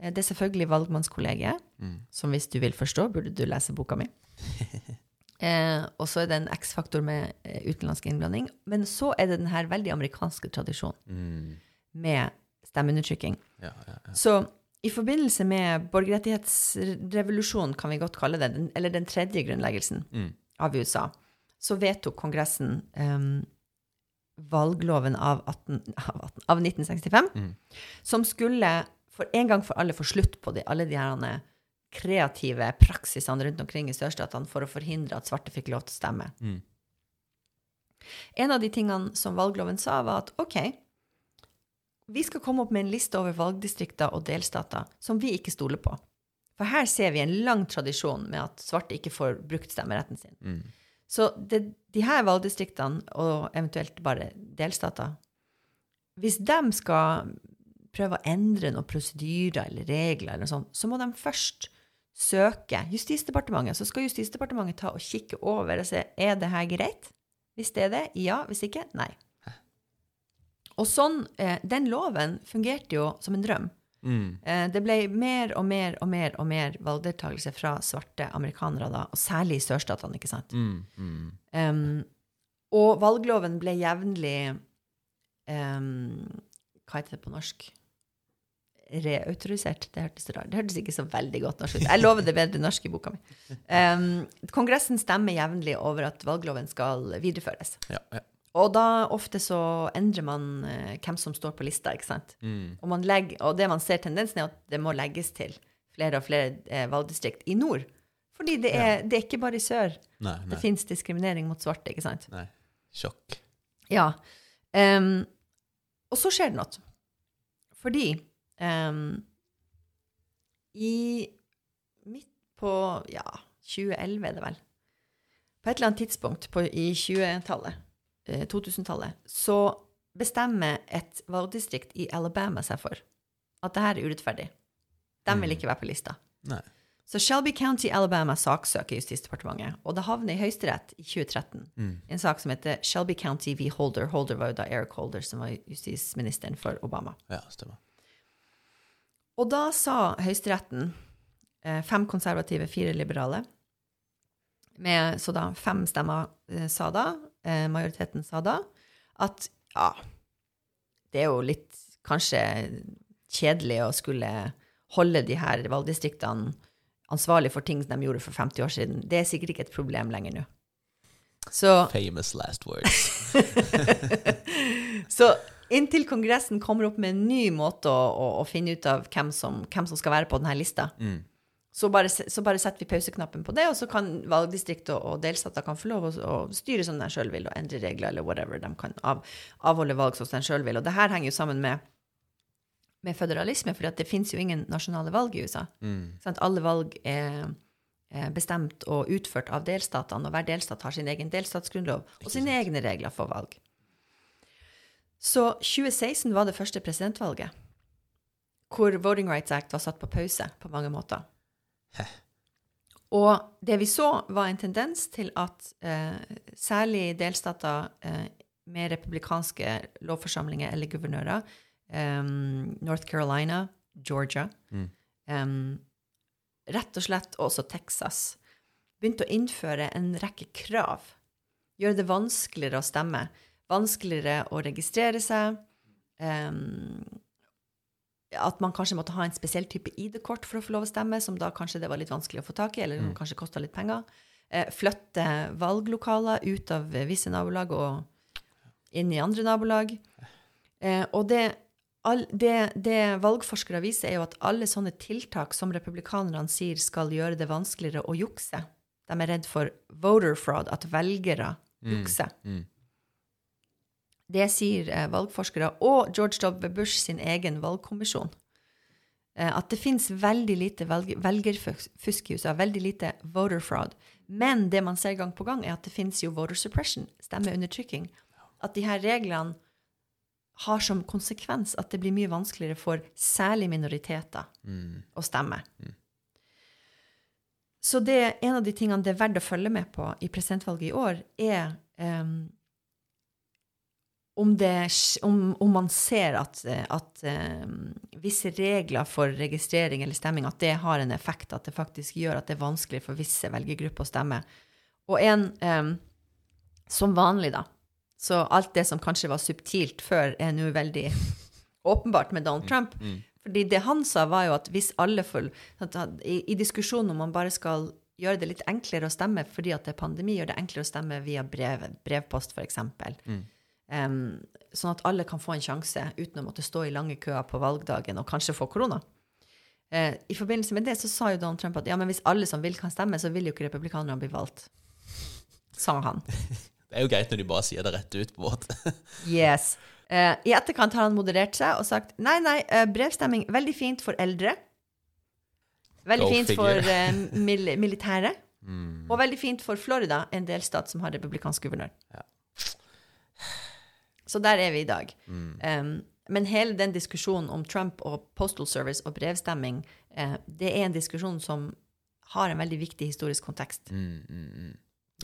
eh, det er selvfølgelig valgmannskollegiet, Mm. som hvis du vil forstå, burde du lese boka mi. Eh, og så er det en X-faktor med eh, utenlandsk innblanding. Men så er det den her veldig amerikanske tradisjonen Mm. med stemmeundertrykking. Ja, ja, ja. Så i forbindelse med borgerrettighetsrevolusjonen, kan vi godt kalle det, den, eller den tredje grunnleggelsen Mm. av USA, så vedtok Kongressen em, valgloven av, 18, av, 18, av 1965, Mm. som skulle for en gang for alle få slutt på de, alle de her kreative praksisene rundt omkring i sørstatene for å forhindre at svarte fikk lov til å stemme. Mm. En av de tingene som valgloven sa, var at OK, vi skal komme opp med en liste over valgdistrikter og delstater som vi ikke stoler på. For her ser vi en lang tradisjon med at svarte ikke får brukt stemmeretten sin. Mm. Så det, de her valgdistriktene, og eventuelt bare delstater Hvis de skal prøve å endre noen prosedyrer eller regler, eller noe sånt, så må de først søke Justisdepartementet. Så skal Justisdepartementet ta og kikke over og se er det her greit. Hvis det er det, ja. Hvis ikke, nei. Og sånn, eh, Den loven fungerte jo som en drøm. Mm. Eh, det ble mer og mer og mer og mer valgdeltakelse fra svarte amerikanere da, og særlig i sørstatene, ikke sant. Mm. Mm. Um, og valgloven ble jevnlig um, Hva heter det på norsk? Reautorisert. Det hørtes. Det hørtes ikke så veldig godt norsk ut. Jeg lover det bedre norsk i boka mi. Um, kongressen stemmer jevnlig over at valgloven skal videreføres. Ja, ja. Og da ofte så endrer man eh, hvem som står på lista, ikke sant. Mm. Og, man legger, og det man ser tendensen er at det må legges til flere og flere eh, valgdistrikt i nord. Fordi det er, det er ikke bare i sør Nei, det nei. fins diskriminering mot svarte, ikke sant. nei. Sjokk. Ja. Um, og så skjer det noe. Fordi um, i midt på ja, 2011 er det vel, på et eller annet tidspunkt på, i 20-tallet, eh, 2000-tallet, så bestemmer et valgdistrikt i Alabama seg for at det her er urettferdig. De vil ikke være på lista. Nei. Så Shelby County, Alabama saksøker Justisdepartementet, og det havner i Høyesterett i 2013. Mm. En sak som heter Shelby County v. Holder. Holder var jo da Eric Holder, som var justisministeren for Obama. Ja, stemmer. Og da sa Høyesteretten, eh, fem konservative, fire liberale, med, så da fem stemmer eh, sa da, eh, majoriteten sa da, at ja, det er jo litt kanskje kjedelig å skulle holde de her valgdistriktene ansvarlig for ting de gjorde for 50 år siden. Det er sikkert ikke et problem lenger nå. Så Famous last words. Så inntil Kongressen kommer opp med en ny måte å, å, å finne ut av hvem som, hvem som skal være på denne lista, Mm. Så, bare, så bare setter vi pauseknappen på det, og så kan valgdistrikt og, og delstater kan få lov å, å styre som de sjøl vil, og endre regler eller whatever. De kan av, avholde valg som de sjøl vil. Og det her henger jo sammen med, med føderalisme, for det fins jo ingen nasjonale valg i USA. Mm. Sant? Alle valg er er bestemt og utført av delstatene, og hver delstat har sin egen delstatsgrunnlov og sine egne regler for valg. Så 2016 var det første presidentvalget hvor Voting Rights Act var satt på pause på mange måter. Og det vi så, var en tendens til at eh, særlig delstater eh, med republikanske lovforsamlinger eller guvernører, eh, North Carolina, Georgia, Mm. em, rett og slett også Texas, begynte å innføre en rekke krav. Gjøre det vanskeligere å stemme, vanskeligere å registrere seg. em, at man kanskje måtte ha en spesiell type ID-kort for å få lov å stemme, som da kanskje det var litt vanskelig å få tak i, eller mm. kanskje kosta litt penger. Eh, flytte valglokaler ut av visse nabolag og inn i andre nabolag. Eh, og det, det, det valgforskere viser, er jo at alle sånne tiltak som republikanerne sier skal gjøre det vanskeligere å jukse, de er redd for voter fraud, at velgere jukser. Mm. Det sier eh, valgforskere og George W. Bush sin egen valgkommisjon. eh, at det fins veldig lite velg velgerfusk i USA, veldig lite voter fraud. Men det man ser gang på gang, er at det fins jo voter suppression, stemmeundertrykking. At de her reglene har som konsekvens at det blir mye vanskeligere for særlig minoriteter Mm. å stemme. Så det, en av de tingene det er verdt å følge med på i presidentvalget i år, er em, om, det, om, om man ser at, at uh, visse regler for registrering eller stemming at det har en effekt, at det faktisk gjør at det er vanskelig for visse velgergrupper å stemme. Og en um, Som vanlig, da. Så alt det som kanskje var subtilt før, er nå veldig åpenbart med Donald Trump. Fordi det han sa, var jo at hvis alle får i, I diskusjonen om man bare skal gjøre det litt enklere å stemme fordi at det er pandemi, gjør det enklere å stemme via brev, brevpost, f.eks. Um, sånn at alle kan få en sjanse uten å måtte stå i lange køer på valgdagen og kanskje få korona. Uh, I forbindelse med det så sa jo Donald Trump at ja, men hvis alle som vil, kan stemme, så vil jo ikke republikanerne bli valgt. Sa han. Det er jo greit når de bare sier det rett ut. på en måte. Yes. Uh, I etterkant har han moderert seg og sagt nei, nei, uh, brevstemming veldig fint for eldre. Veldig Go fint figure. for mil militære. Mm. Og veldig fint for Florida, en delstat som har republikansk guvernør. Ja. Så der er vi i dag. Mm. Um, men hele den diskusjonen om Trump og Postal Service og brevstemming, eh, det er en diskusjon som har en veldig viktig historisk kontekst. Mm, mm, mm.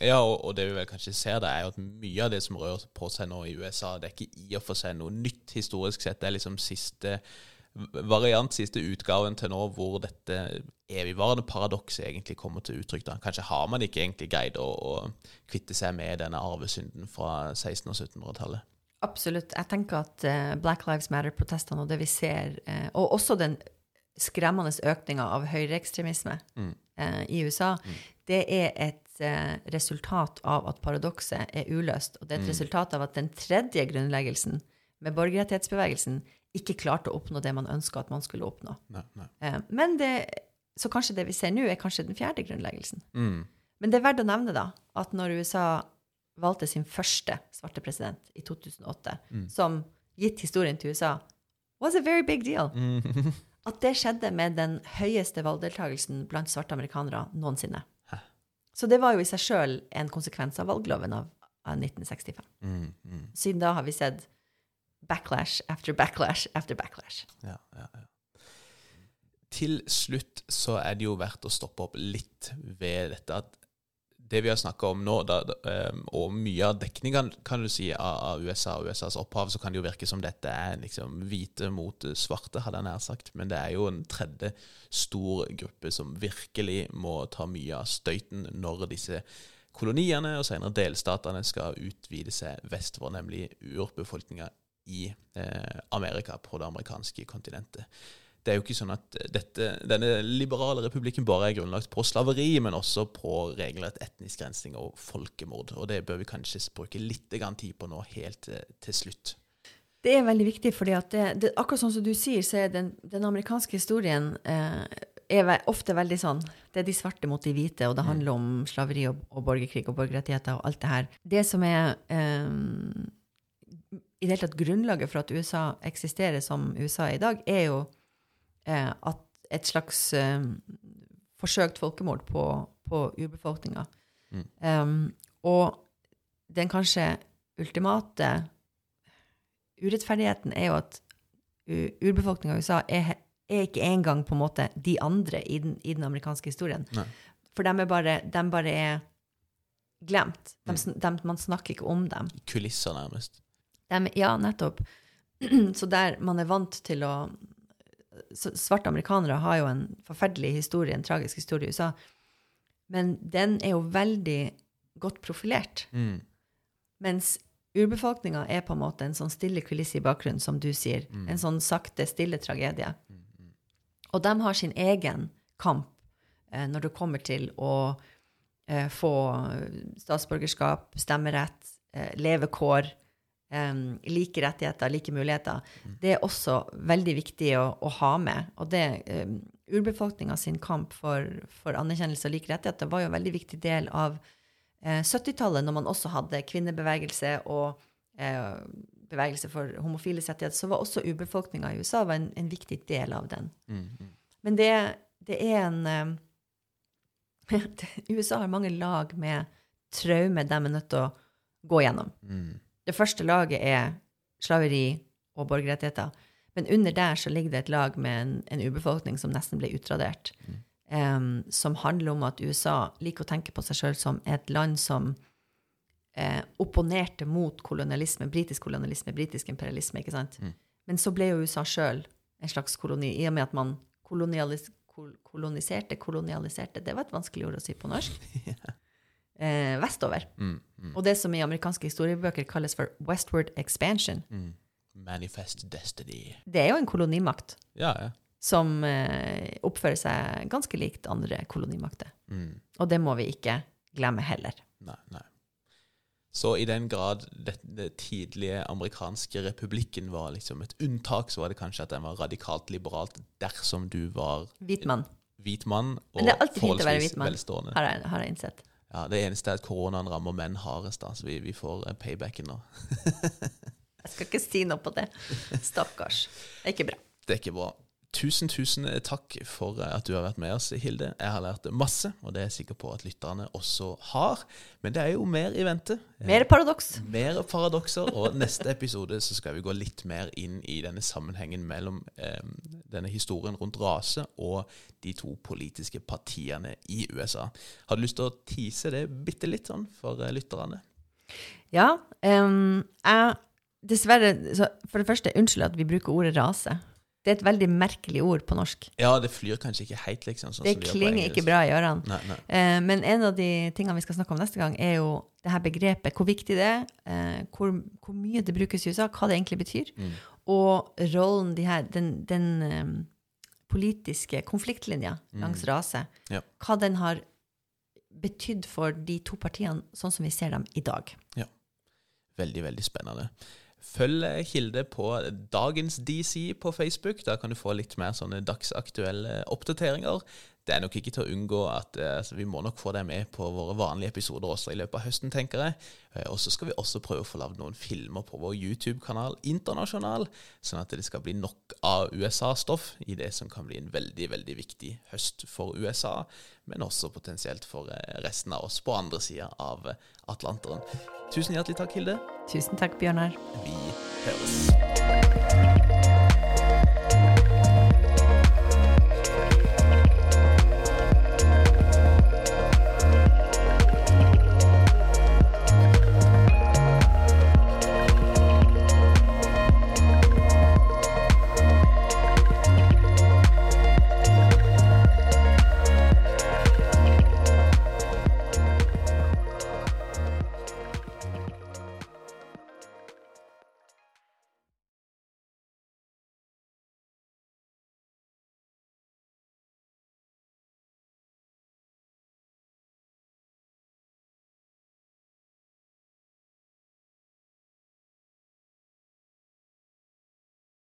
Ja, og, og det vi vel kanskje ser, det er jo at mye av det som rører på seg nå i USA, det er ikke i og for seg noe nytt historisk sett. Det er liksom siste variant, siste utgaven til nå, hvor dette evigvarende paradokset egentlig kommer til uttrykk. da. Kanskje har man ikke egentlig greid å, å kvitte seg med denne arvesynden fra 1600- og 1700-tallet. Absolutt. Jeg tenker at eh, Black Lives Matter-protestene og det vi ser, eh, og også den skremmende økninga av høyreekstremisme Mm. eh, i USA, det er et resultat av at paradokset er uløst. Og det er et resultat av at den tredje grunnleggelsen med borgerrettighetsbevegelsen ikke klarte å oppnå det man ønska at man skulle oppnå. Nei, nei. Men det, så kanskje det vi ser nå, er kanskje den fjerde grunnleggelsen. Mm. Men det er verdt å nevne da, at når USA valgte sin første svarte president i 2008, som gitt historien til USA, was a very big deal. Mm. At det skjedde med den høyeste valgdeltakelsen blant svarte amerikanere noensinne. Hæ. Så det var jo i seg sjøl en konsekvens av valgloven av, av 1965. Mm, mm. Siden da har vi sett backlash after backlash after backlash. Ja, ja, ja. Til slutt så er det jo verdt å stoppe opp litt ved dette at det vi har snakka om nå, da, da, eh, og mye av dekninga kan du si, av USA og USAs opphav, så kan det jo virke som dette er liksom hvite mot svarte, hadde jeg nær sagt. Men det er jo en tredje stor gruppe som virkelig må ta mye av støyten når disse koloniene og senere delstatene skal utvide seg vestover, nemlig urbefolkninga i eh, Amerika, på det amerikanske kontinentet. Det er jo ikke sånn at dette, denne liberale republikken bare er grunnlagt på slaveri, men også på regelrett etnisk rensing og folkemord. Og det bør vi kanskje bruke litt tid på nå, helt til, til slutt. Det er veldig viktig, fordi at det, det, akkurat sånn som du sier, så er den, den amerikanske historien eh, er ofte veldig sånn Det er de svarte mot de hvite, og det handler om slaveri og, og borgerkrig og borgerrettigheter og alt det her. Det som er eh, i det hele tatt grunnlaget for at USA eksisterer som USA i dag, er jo eh, at et slags eh, forsøkt folkemord på, på urbefolkninga. Mm. Um, og den kanskje ultimate urettferdigheten er jo at urbefolkninga i USA er, er ikke engang på en måte de andre i den, i den amerikanske historien. Nei. For de er bare, de bare er glemt. De, mm. de, man snakker ikke om dem. Kulisser, nærmest. De, ja, nettopp. Så der man er vant til å Svarte amerikanere har jo en forferdelig historie, en tragisk historie i USA. Men den er jo veldig godt profilert. Mm. Mens urbefolkninga er på en måte en sånn stille kulisse i bakgrunnen, som du sier. En sånn sakte, stille tragedie. Og de har sin egen kamp eh, når det kommer til å eh, få statsborgerskap, stemmerett, eh, levekår, eh, like rettigheter, like muligheter. Det er også veldig viktig å, å ha med. Og det um, urbefolkninga sin kamp for, for anerkjennelse og like rettigheter var jo en veldig viktig del av uh, 70-tallet, når man også hadde kvinnebevegelse og uh, bevegelse for homofiles rettigheter, så var også urbefolkninga i USA en, en, viktig del av den. Mm, mm. Men det, det er en um, USA har mange lag med traume de er nødt til å gå gjennom. Mm. Det første laget er slaveri og borgerrettigheter. Men under der så ligger det et lag med en, en urbefolkning som nesten ble utradert. Mm. Um, som handler om at USA liker å tenke på seg sjøl som et land som eh, opponerte mot kolonialisme, britisk kolonialisme, britisk imperialisme. ikke sant? Mm. Men så ble jo USA sjøl en slags koloni, i og med at man kolonialis kol koloniserte Kolonialiserte, det var et vanskelig ord å si på norsk. eh, vestover. Mm, mm, Og det som i amerikanske historiebøker kalles for westward expansion, mm. Manifest destiny. det er jo en kolonimakt Ja, ja. som eh, oppfører seg ganske likt andre kolonimakter. Mm. Og det må vi ikke glemme heller. Nei, nei. Så i den grad det, det tidlige amerikanske republikken var liksom et unntak, så var det kanskje at den var radikalt liberalt dersom du var Hvit mann, hvit mann og Men det er alltid fint å være hvit mann. har jeg, har jeg innsett. Ja, Det eneste er at koronaen rammer menn hardest, da, så vi, vi får eh, paybacken nå. Jeg skal ikke si noe på det. Stakkars. Det er ikke bra. Det er ikke bra. Tusen, tusen takk for eh, at du har vært med oss, Hilde. Jeg har lært masse, og det er jeg sikker på at lytterne også har. Men det er jo mer i vente. Mer paradoks. Mer paradokser, og neste episode så skal vi gå litt mer inn i denne sammenhengen mellom eh, denne historien rundt rase og de to politiske partiene i USA. Har du lyst til å tease det bitte litt sånn for eh, lytterne? Ja. Um, jeg Dessverre så For det første, unnskyld at vi bruker ordet rase. Det er et veldig merkelig ord på norsk. Ja, det flyr kanskje ikke helt, liksom. Sånn Det som de gjør på klinger ikke bra i ørene. Nei, nei. Eh, men en av de tingene vi skal snakke om neste gang, er jo det her begrepet. Hvor viktig det er, eh, hvor, hvor mye det brukes i USA, hva det egentlig betyr. Mm. Og rollen de her, den, den um, politiske konfliktlinja langs rase, Ja. hva den har betydd for de to partiene sånn som vi ser dem i dag. Ja. Veldig, veldig spennende. Følg Kilde på Dagens DC på Facebook. Da kan du få litt mer sånne dagsaktuelle oppdateringer. Det er nok ikke til å unngå at eh, vi må nok få deg med på våre vanlige episoder også i løpet av høsten, tenker jeg. Eh, Og så skal vi også prøve å få lagd noen filmer på vår YouTube-kanal internasjonal, sånn at det skal bli nok av USA-stoff i det som kan bli en veldig, veldig viktig høst for USA, men også potensielt for eh, resten av oss på andre sida av Atlanteren. Tusen hjertelig takk, Hilde. Tusen takk, Bjørnar. Vi høres.